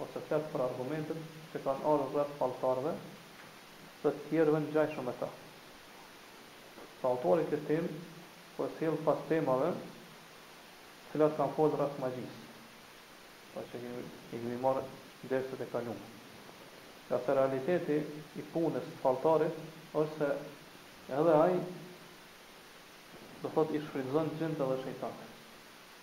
ose flet për argumentet që kanë ardhur rreth falltarëve dhe të tjerëve ngjajshëm me ta. Pra autori këtë temë po e sjell pas temave të cilat kanë folë rreth magjisë, pra që i kemi marrë në derset e kalume. Ngase realiteti i punës së falltarit është se edhe ai do thotë i shfrytëzon xhintë dhe shejtanët.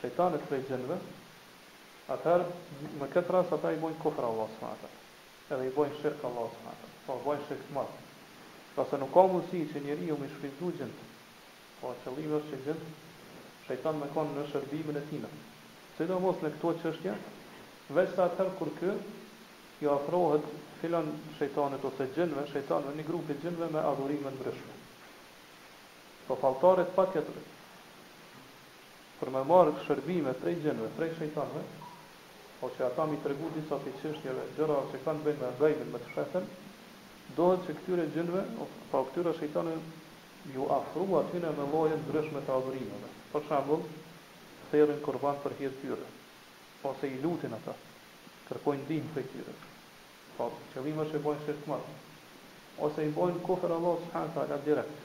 shejtanët prej xhenve, atëherë në këtë rast ata i bojnë kufër Allahut subhanahu wa taala, edhe i bojnë shirk Allahut subhanahu wa taala, pra bojnë shirk të madh. Ngase nuk ka mundësi që njeriu me shfrytëzu xhent, pra qëllimi është që xhent, shejtan me kon në shërbimin e tina, sidomos në këto çështje, veçse atëherë kur ky iu afrohet filan shejtanit ose xhenve, shejtanëve, një grupi xhenve me adhurime të ndryshme. Po falltarit patjetër. Për me marrë shërbime prej xhenëve, prej shejtanëve, ose ata me i tregu disa prej çështjeve, gjërave që kanë të bëjnë me gajbin, me të fshehtën, duhet që këtyre xhenëve, pra këtyre shejtanëve, me iu afru atyre me lloje të ndryshme të adhurimeve. Për shembull, therrin kurban për hir të tyre, ose i lutin ata, kërkojnë ndihmë prej tyre. Pra, qëllimi është që bojnë shirk të madh. Ose i bojnë kufër Allahut subhane wa taala direkt.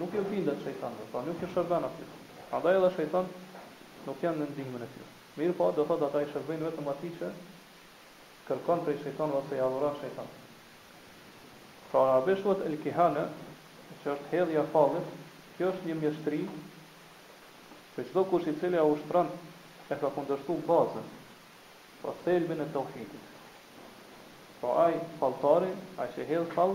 Nuk iu bindet shejtanëve, pra nuk iu shërben atyre. Prandaj edhe shejtanët nuk janë në ndihmën e tyre. Mirëpo, do thotë ata i shërbejnë vetëm atij që kërkon prej shejtanëve ose i adhuron shejtanët. Pra në arabisht thuhet el-kihane, që është hedhja e fallit, kjo është një mjeshtri që çdokush i cili e ushtron e ka kundërshtu bazën, pra thelbin e tauhidit. Pra ai falltari, ai që hedh fall,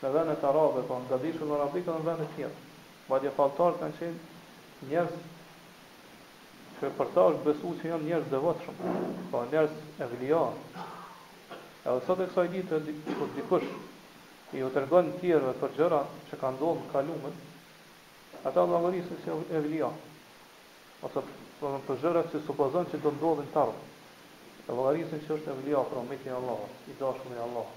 në vendet arabe, pra në gadishullin arabik edhe në vende tjera. Madje falltarët kanë qenë njerëz që për ta është besu se janë njerëz të devotshëm, pra njerëz evlija. Edhe sot e kësaj dite kur dikush iu tregon të tjerëve për gjëra që kanë ndodhur në të kalumen, ata e vlerësojnë si evlija, ose domethënë për gjëra që supozon që do të ndodhin në të ardhmen. E vlerësojnë që është evlija, pra mik i Allahut, i dashur i Allahut.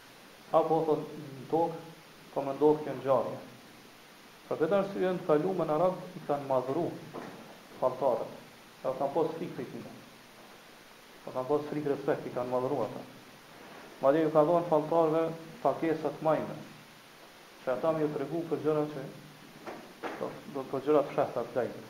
Apo thotë në tokë ka me ndodh kjo ngjarje. Për këtë arsye në të kalumen arabët i kanë madhëru falltarët edhe kanë pas frikë prej tyne. E kanë pas frikë respekti i kanë madhëru ata. Madje iu kanë dhënë falltarëve pagesa të majme që ata me iu tregu për gjëra që do për gjëra të fshehta të gajbit.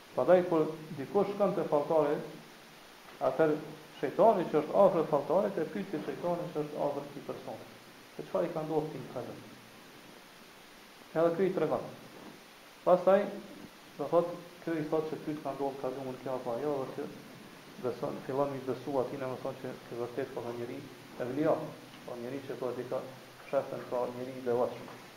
Prandaj kur dikush shkon te falltari, atëherë shejtani që është afër falltarit e pyet shejtanin që është afër këtij personi, se çfarë i ka ndodhur këtij këtu. Edhe ky i tregon. Pastaj do thotë, ky i thotë se ty të ka ndodhur ka dhënë kjo apo ajo dhe ky beson, fillon me i besu atij në mendon që ky vërtet po kon njeri evlia, po njeri që ka keshfin, pra njeri i devotshëm.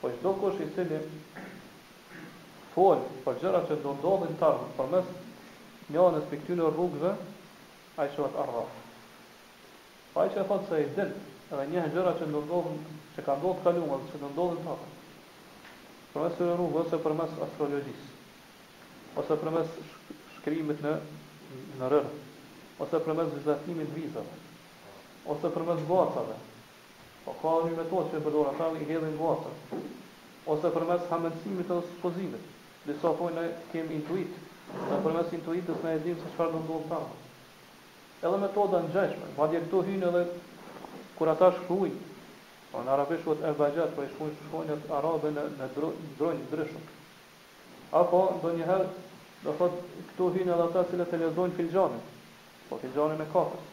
Po çdo kush i cili fol për gjëra që do ndodhin të ardhmen përmes njërës prej këtyre rrugëve, ai quhet arraf. Po ai që e thotë se i din dhe njeh gjëra që do ndodhin, që kanë ndodhur të kaluarën dhe që do ndodhin të ardhmen, përmes këtyre rrugëve ose përmes astrologjisë, ose përmes shkrimit në në rërë, ose përmes vizatimit të vizave, ose përmes guacave, Po ka edhe një metodë që e përdorin ata, i hedhin guacat ose përmes hamendësimit ose supozimit. Disa thonë ne kemi intuitë dhe përmes intuitës ne e dimë se çfarë do ndodhë pra pa. Edhe metoda të ngjashme, madje këtu hyjnë edhe kur ata shkruajnë, pra në arabisht quhet ebaxhad, pra i shkruajnë shkronjat arabe në në mënyrë të ndryshëm. Apo ndonjëherë do thotë këtu hyjnë edhe ata të cilët e lexojnë filxhanin, po filxhanin e kafës.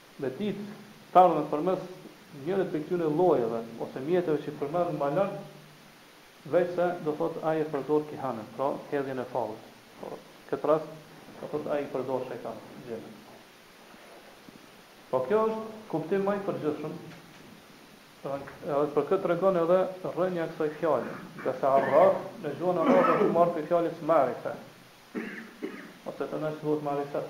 Me ditë të ardhmen përmes njërit prej këtyre llojeve ose mjeteve që përmendëm më lart, veçse do thotë ai e përdor kihanen, pra hedhjen e fallit. Pra, në këtë rast do thotë ai i përdor shejtanët, xhinët. Po kjo është kuptim më i përgjithshëm edhe për këtë tregon edhe rrënja e kësaj fjale, ngase arraf në gjuhën arabe është marrë prej fjalës ma'rife, ose edhe që thuhet ma'rifet,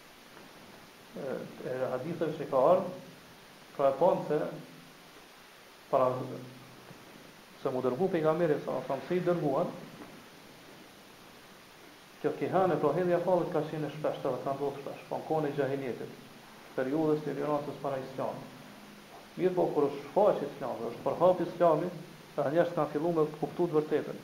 e haditheve që ka ardhë, pra e panë se para se mu dërgu pejgamberi alejhi selam si i dërguar, kjo kihane, pra hedhja e fallit ka qene shpesht edhe ka ndodhë shpesht, pa po në kone i gjahiljetit, periodës të ignorancës para islami. Mirëpo, kur është shfaqë islami, është përhap islami, edhe njerëzit kanë fillu me kuptu të vërtetën.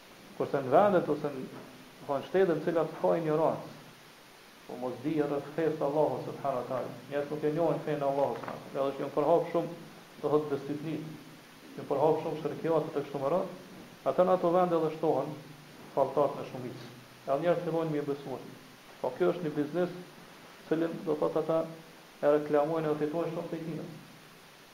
Kurse në vendet ose në, do të thotë, shtetet në të cilat ka injorancë, po mosdije rreth fesë së Allahut subhanahu wa taala, njerëzit nuk e njohin fenë e Allahut subhanahu wa taala, edhe që janë përhapur shumë, do të thotë, bestytnitë, janë përhapur shumë shirkiatet e kështu me radhë, atëherë në ato vende edhe shtohen falltarët në shumicë. Edhe njerëzit fillojnë me iu besu atij. Po ky është një biznes, të cilin, do të thotë, ata e reklamojnë edhe fitojnë shumë prej tij.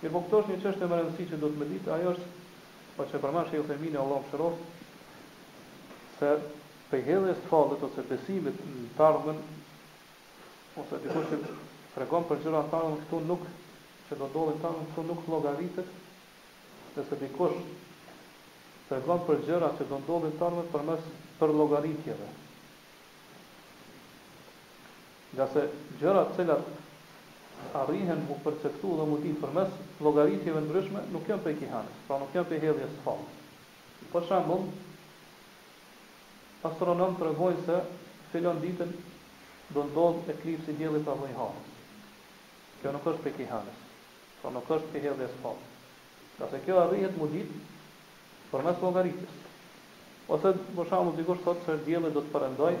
Mirëpo këtu është një çështje me rëndësi që duhet me ditë, ajo është, po ç'e përmend Shejh Uthejmini Allahu e mëshiroftë, se prej hedhjes së fallit ose besimit në të ardhmen, ose dikush që tregon për gjëra në të ardhmen këtu nuk, që do ndodhin në të ardhmen këtu nuk llogaritet, nëse dikush tregon për gjëra që do ndodhin në të ardhmen përmes përllogaritjeve. Nga se gjërat të cilat arrihen mu perceptu dhe mu ditë përmes llogaritjeve ndryshme nuk janë prej kihanes, pra nuk janë prej hedhjes së fallit. Për shembull, astronomë tregojnë se filan ditën do ndodhë eklips i diellit apo i hanës. Kjo nuk është prej kihanes, pra nuk është prej hedhjes së fallit. Nga se kjo arrihet mu ditë përmes llogaritjes. Ose, për shembull, dikush thotë se dielli do të perëndojë,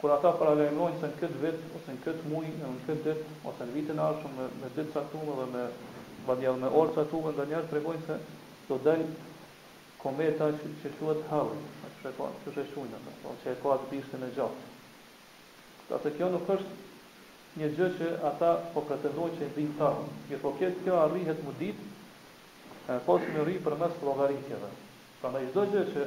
Kur ata paralajmërojnë se në këtë vit ose në këtë muaj dhe në këtë ditë ose në vitin e ardhshëm me me ditë të caktume dhe me madje edhe me orë të caktume ndonjëherë tregojnë se do dalë kometa që që quhet Halley, siç e, siç e quajnë ata, pra që e ka atë bishtin e gjatë. Pra se kjo nuk është një gjë që ata po pretendojnë që e dinë t'ardhmen, mirëpo kjo kjo arrihet mu ditë apo mu mbërri përmes llogaritjeve. Prandaj çdo gjë që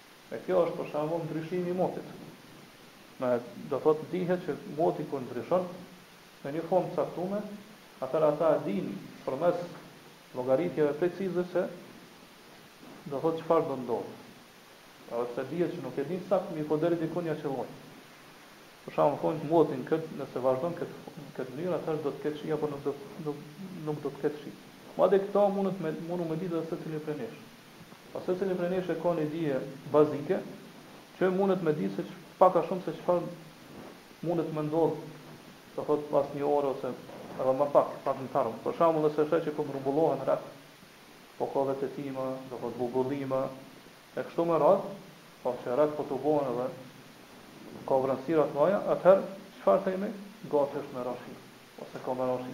E kjo është për shembull ndryshimi i motit. Me do të thotë dihet që moti kur ndryshon në një formë të caktuar, atëherë ata e dinë përmes llogaritjeve precize se do të thotë çfarë do të ndodhë. Edhe pse dihet që nuk e dinë saktë, mirëpo deri diku ja qëllojnë. Për shembull thonë motin këtë, nëse vazhdon këtë në këtë mënyrë, atëherë do të ketë shi apo nuk do nuk nuk do të ketë shi. Madje këtë mundet me mundu me ditë edhe secili prej nesh. Pra secili prej nesh e ka një dije bazike që mundet me ditë se pak a shumë se çfarë mundet me ndodhë, do thotë pas një ore ose edhe më pak, pak në t'ardhmen. Për shembull, nëse sheh që po grumbullohen retë, po ka vetëtima, do thotë bubullima e kështu me radhë, pra që retë po tubohen edhe ka vranësira të mëdha, atëherë çfarë themi? Gati është me ra shi ose ka me ra shi.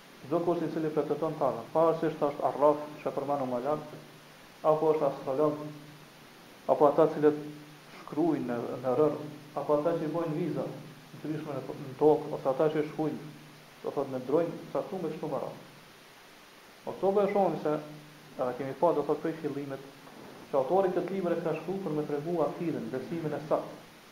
Çdo kush i cili pretendon t'ardhmen, pavarësisht a është arraf, siç e përmendëm më lart, apo është astrolog, apo ata të cilët shkruajnë në në rërë, apo ata që i bëjnë viza të ndryshme në në tokë, ose ata që shkruajnë, do thotë me drunj të caktuar e kështu me radhë. Pra këtu po e shohim se edhe kemi pa do thotë prej fillimit që autori këtë libër e ka shkruar për me tregu akiden, besimin e saktë,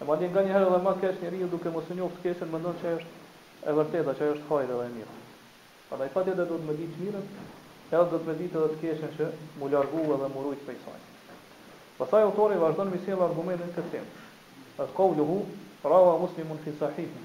E madje nganjëherë edhe më keq njeriu duke mos e njohur të keqen mendon që ajo është e vërteta, që ajo është hajër edhe e mirë. Prandaj patjetër duhet me ditë të mirën, edhe duhet me ditë edhe të keqen që mu largu edhe mu rujt prej saj. Pastaj autori vazhdon me sjell argumente në këtë temë. Thotë kauluhu, Rawa Muslimun fi sahihi,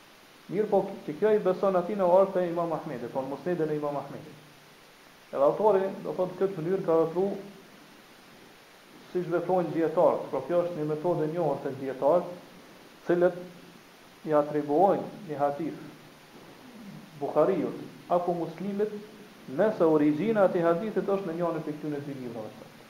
Mirëpo, që kjo i beson atij në, pra te Imam Ahmedit, pra në Musnedin e Imam Ahmedit. Edhe autori, do thotë, në këtë mënyrë ka vepruar siç veprojnë dijetarët, pra kjo është një metodë e njohur tek dijetarët, të cilët i atribuojnë një hadith Buhariut apo Muslimit, nëse origjina e atij hadithit është në njërin prej këtyre dy librave të tyre.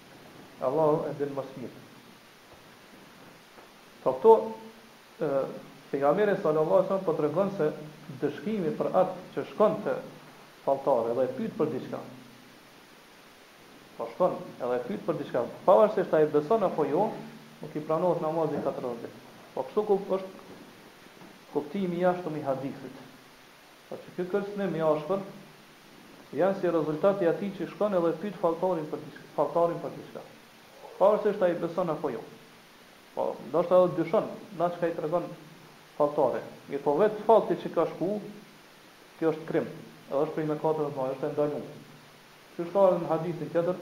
Allahu e din më së miri. Po këto pejgamberi sallallahu alaihi wasallam po tregon se ndëshkimi për atë që shkon te falltari dhe e pyet për diçka. Po shkon edhe e pyet për diçka, pavarësisht a i beson apo jo, nuk i pranohet namazi 40 ditë. Po kështu ku është kuptimi i jashtëm i hadithit. Tha që ky kërcënim i ashpër vjen si rezultat i atij që shkon edhe e pyet falltarin për diçka, falltarin për diçka. Pavarësisht a i beson apo jo. Po, ndoshta edhe dyshon na çka i tregon falltari. Mirëpo vetë fakti që ka shku, kjo është krim, edhe është prej mëkateve të mëdha, është e ndaluar. Kështu ka edhe në hadithin tjetër,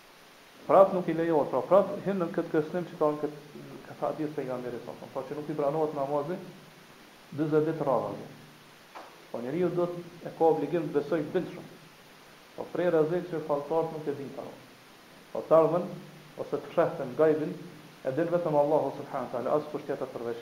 Prap nuk i lejohet, pra prap hyn në këtë kërcënim që ka në këtë në këtë hadith pejgamberit sa sa, pra që nuk i pranohet namazi dyzet ditë radhazi. Po njeriu duhet e ka obligim të besojë të bindshëm. Po prerazi që falltarët nuk e dinë ta. Po të ardhmen ose të fshehtën gajbin e din vetëm Allahu subhanahu wa taala, askush tjetër përveç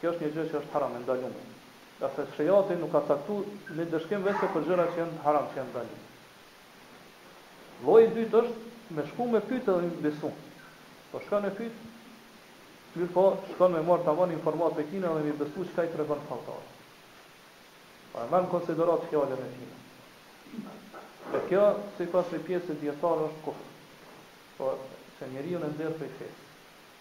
Kjo është një gjë që është haram, e ndaluar. Ngase sheriati nuk ka caktu një ndëshkim veçse për gjëra që janë haram, që janë ndaluar. Lloji i dytë është me shku me pyet edhe me besu. Po shkon e pyet, mirëpo shkon me marr tamam informatë tek tina dhe me besu çka i tregon falltari. Po e merr në konsideratë fjalën e tij. Dhe kjo, sipas një pjese dijetarëve është kufër. Po që njeriun e nxjerr prej fesë.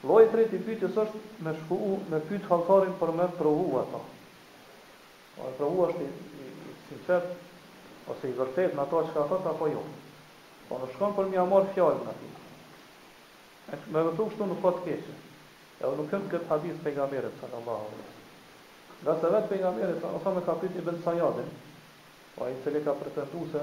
Lloji i tretë i pyetjes është me shku me pyet falltarin për me provu ato. A me provu a është i i sinqertë ose i vërtetë në ato çka thotë apo jo. Po nuk shkon për m'ia marr fjalën atij. E me vepru kështu nuk ka të keqe. E nuk hyn në këtë hadith të pejgamberit sallallahu alejhi ve sellem. Ngase vetë pejgamberi sallallahu alejhi ve sellem e ka pyet Ibën Sajadin, po ai i cili ka pretendu se,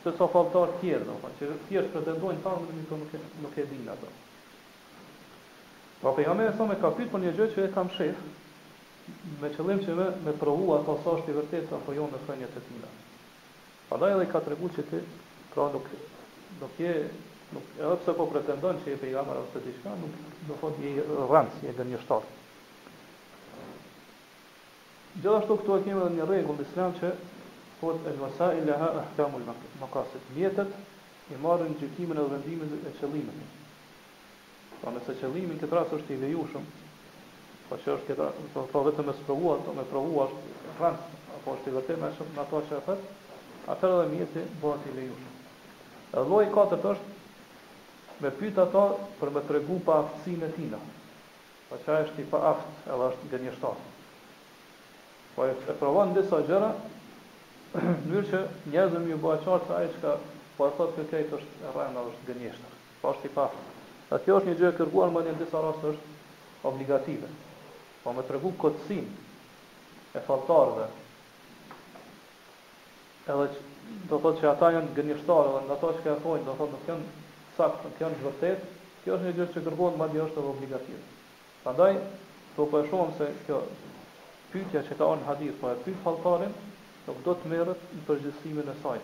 Sesa falltarë tjerë, domethënë, që thjesht pretendojnë thanë vetëm këto nuk e nuk e dinë ato. Pra pejgamberi sa sa e ka pyet për një gjë që e ka mshef, me qëllim që me, me provu ato sa është i vërtetë apo jo në thëniet e tina. Prandaj edhe i ka tregu që ti, pra nuk nuk je nuk edhe pse po pretendon që je pejgamber ose diçka, nuk do thotë je rrënc, je gënjeshtar. Gjithashtu këtu e kemi edhe një rregull islam që thotë el wasail laha ahkamul maqasid, mjetet i marrin gjykimin edhe vendimin e qëllimit. Pra nëse qëllimi në këtë rast është i lejushëm, po që është këtë rast, do të thotë vetëm me sprovu atë, me provu a është rren, apo a është i vërtetë me çfarë ato që e thotë, atëherë edhe mjeti bëhet i lejushëm. Edhe lloji i katërt është me pyet ato për me tregu paaftësinë e tina. Po që është i paaftë edhe është gënjeshtar. Po e e provon disa gjëra në mënyrë që njerëzve me ju bo qartë se ai çka po e thotë kjo krejt është rrenë edhe është gënjeshtër. Po është i paaftë. Dhe kjo është një gjë e kërkuar madje në disa raste është obligative. Po me tregu kotësinë e falltarëve Edhe që, do thotë që ata janë gënjeshtarë edhe ato çka e thonë, do thotë nuk janë saktë, nuk janë të vërtetë, kjo është një gjë që kërkohet madje është edhe obligative. Prandaj, këtu po e shohim se kjo pyetja që ka ardhur në hadith, po e pyet falltarin, nuk don të merret në përgjithësimin e saj.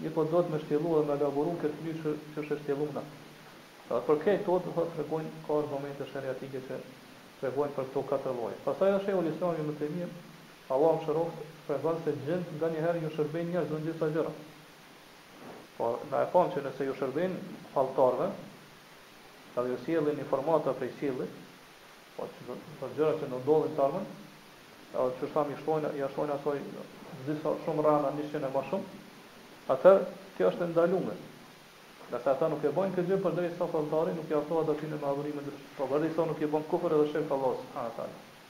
Mirëpo duhet me shtjellu edhe me elaboru në këtë mënyrë që që është e shtjelluna. Edhe për këtë do thotë tregojnë ka argumente shariatike që tregojnë për këto katër lloje. Pastaj edhe Sheikhul Islami Ibn Taymija Allahu e mëshiroftë ka thonë se xhintë nganjëherë ju shërbejnë njerëzve në disa gjëra. Po na e thamë që nëse ju shërbejnë falltarëve, edhe ju sjellin informata prej qiellit, po që do për gjëra që do ndodhin në të ardhmen, edhe qysh thamë i shtojnë ia shtojnë asaj disa shumë rrana njëqind e më shumë, atëherë kjo është e ndalume. Sepse ata nuk e bëjnë këtë gjë përderisa falltari nuk ia afrohet atij me adhurime të ndryshme. Po përderisa nuk i bën kufër edhe shirk Allahut subhanahu wa taala.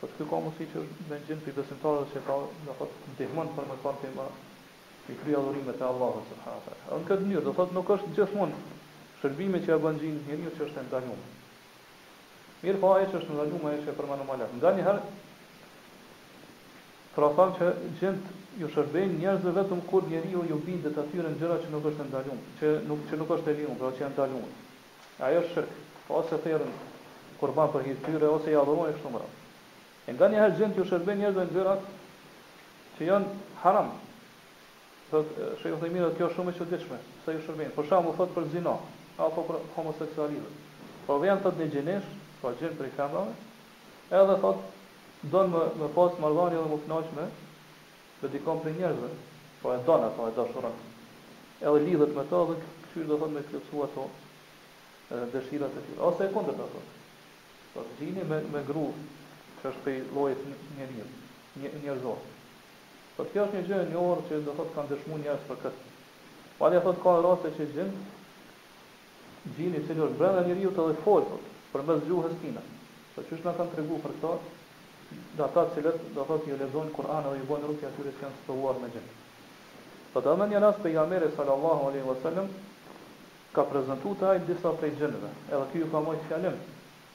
Po ky ka mundësi që me xhin prej besimtarëve që ka, do të thotë, ndihmon për me kon ti me i kry adhurimet e Allahut subhanahu wa taala. Edhe në këtë mënyrë, do të thotë, nuk është gjithmonë shërbimi që e bën xhini njeriut që është e ndaluar. Mirëpo ajo që është e ndaluar, ajo që e përmendëm më lart. Nganjëherë pra thonë që xhint ju shërbejnë njerëzve vetëm kur njeriu ju bindet atyre në gjëra që nuk është e ndaluar, që nuk që nuk është e lejuar, pra që janë ndaluar. Ajo është shirk. Po ose e therrin kurban për hir të tyre ose i adhurojnë e kështu me radhë. E nganjëherë xhintë ju shërbejnë njerëzve në gjëra që janë haram. Thot Shejh Uthejmini thotë kjo është shumë e çuditshme, pse ju shërbejnë? Për shembull thotë për zina apo për homoseksualizëm. Po vjen thotë një xhinish, pra xhin prej femrave, edhe thotë don më me pas marrëdhënie dhe me u kënaq me Me dikon prej njerëzve, po e don ato, e dashuron, edhe lidhet me to dhe kështu do thotë me plotësu ato dëshirat e tyre. Ose e kundërta thotë, thotë xhini me me gru që është prej llojit të njeriut, njerëzor. Thotë kjo është një gjë e njohur që do thotë kanë dëshmu njerëz për këtë. Madje thotë ka raste që xhint Xhini i cili është brenda njeriut edhe fol thotë përmes gjuhës tina. Siç qysh na kanë tregu për këta dhe ata të cilët do thotë ju lexojnë Kur'an edhe ju bojnë rukje atyre që janë të sprovuar me xhin. Thotë edhe në një rast pejgamberi sallallahu alejhi wasallam ka prezantu te ai disa prej xhinëve edhe ky ju ka majt fjalim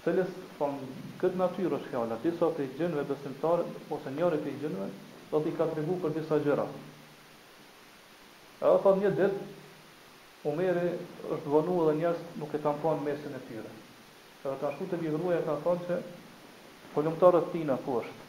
Të cilës thonë këtë natyrë është fjala, disa prej xhinëve besimtarë ose njëri prej xhinëve do t'i ka tregu për disa gjëra. Edhe thonë një ditë Omeri është vonu dhe njerëzit nuk e kanë pa në mesin e tyre. Edhe kanë shku te një grua e kanë thonë që hulumto rreth tina ku është.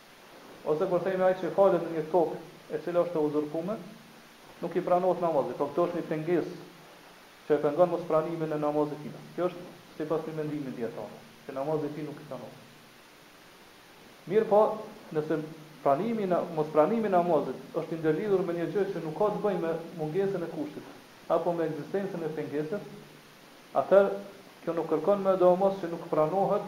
Ose kur themi ai që falet në një tokë e cila është e uzurpume, nuk i pranohet namazi, pra këtu është një pengesë që e pengon mospranimin e namazit tina. Kjo është sipas një mendimi dijetar, që namazi i tij nuk i pranohet. Mirëpo, nëse pranimi i mospranimi i namazit është i ndërlidhur me një gjë që nuk ka të bëjë me mungesën e kushtit apo me ekzistencën e pengesës, atëherë kjo nuk kërkon medoemos që nuk pranohet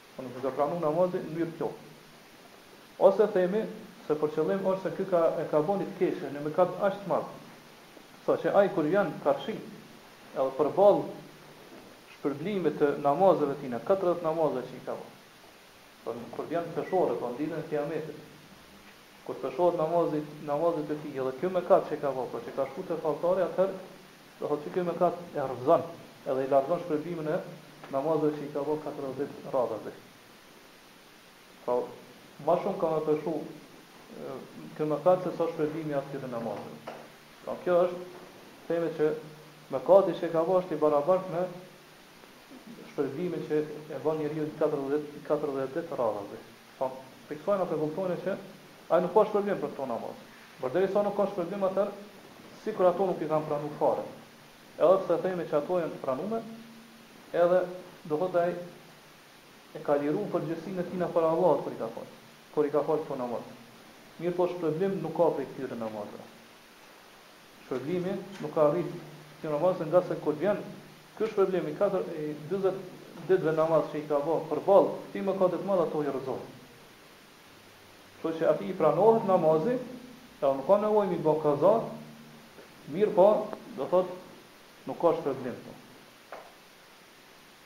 Po nuk e ka pranu namazin në mënyrë të plotë. Ose themi se për qëllim është se ky ka e ka bo një të keqe, një mëkat aq të madh, saqë ai kur vjen karshi edhe përballë shpërblimit të namazeve tina, katërdhjetë namaze që i ka bo, pra kur vjen në peshore, pra në ditën e Kijametit, kur peshohet namazi, namazet e tina edhe ky mëkat që ka bo, pra që ka shku te falltari, atëherë Do thotë që ky mëkat e rrëzon edhe i largon shpërblimin e namazeve që i ka bërë katërdhjetë ditë radhazi. Pra, më shumë ka me pëshu ky mëkat se sa shpërblimi i atyre namazeve. Pra, kjo është themi që mëkati që e ka bërë është i barabartë me shpërblimin që e bën njeriu katërdhjetë katërdhjetë ditë radhazi. Po, prej kësaj na të kuptojmë që ai nuk ka shpërblim për këto namaze. Por derisa nuk ka shpërblim atëherë sikur ato nuk i kanë pranu fare. Edhe pse themi që ato janë të pranume, edhe do thotë ai e ka liru përgjegjësinë e tina para Allahut kur i ka fal, kur i ka fal këto namaze. Mirëpo shpërblim nuk ka prej këtyre namazeve. Shpërblim nuk ka prej këtyre namazeve ngase kur vjen ky shpërblim i katër i dyzet ditëve namaz që i ka ba përballë këtij mëkati të madh ato i rrëzon. Kështu që atij i pranohet namazi edhe nuk ka nevojë me i ba kaza mirëpo do thotë nuk ka shpërblim.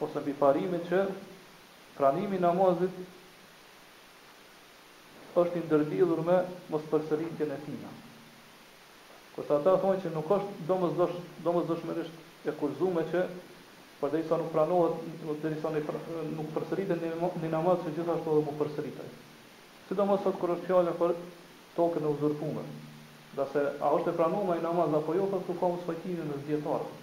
ose mbi parimin që pranimi i namazit është i ndërlidhur me mospërsëritjen e tij. Kurse ata thonë që nuk është domosdosh, domosdoshmërisht e kushtëzuar që përderisa nuk pranohet, derisa nuk përsëritet një namaz që gjithashtu edhe mos të përsëritet. Sidomos thotë kur është fjala për tokën e uzurpuar. Ngase a është i pranuar ai namaz apo jo, thotë ka mospajtime mes dijetarëve.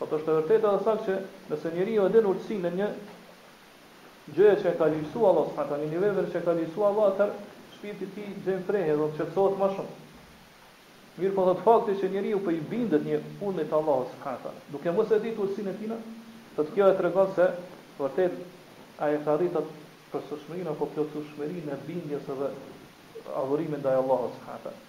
Thotë është e vërtetë dhe e saktë që nëse njeriu e din urtësinë në një gjë që e ka ligjësu Allahu subhanahu wa taala, në një vepër që e ka ligjësu Allahu atëherë shpirti i tij gjen prehje dhe qetësohet më shumë. Mirëpo thotë fakti që njeriu po i bindet një urdhri të Allahut subhanahu wa taala, duke mos e ditë urtësinë e tij, thotë kjo e tregon se vërtet ai e ka arrit thotë përsosmërinë apo plotësoshmërinë e bindjes edhe adhurimit ndaj Allahut subhanahu wa taala.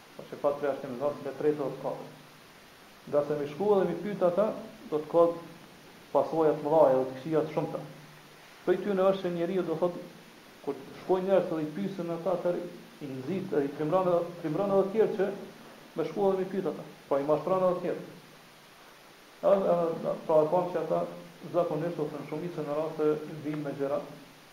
Sa që fat plehrash kemi thënë, me tresa do të ketë. Ngase me shku edhe me pyet ata, do të ketë pasoja të mëdha dhe të këqija të shumta. Prej tyre është se njeriu domethënë kur të shkojnë njerëz dhe i pyesin ata atëherë i nxit edhe i trimëron edhe trimëron edhe të tjerë që me shku edhe me pyet ata. Pra i mashtron edhe të tjerë. Edhe pra e pamë që ata zakonisht ose në shumicën e rasteve vijnë me gjëra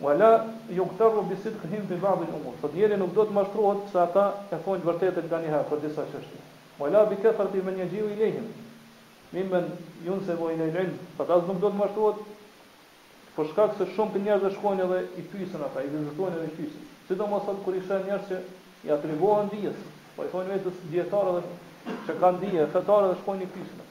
Wa la yughtarru bi sidqihim fi ba'd al umur, thotë njeriu nuk duhet të mashtrohet se ata e thonë të vërtetën nganjëherë për disa çështje, wa la bi kathrati men yaji'u ilejhim mimmen yunsabu ila al ilm, thotë as nuk duhet të mashtrohet për shkak se shumë prej njerëzve shkojnë edhe i pysin ata, i vizitojnë edhe i pysin, sidomos thotë kur i sheh njerëz që i atribuohen dijes, po i thonë vetes dijetarë edhe që kanë dije, fetarë edhe shkojnë i pysin ata.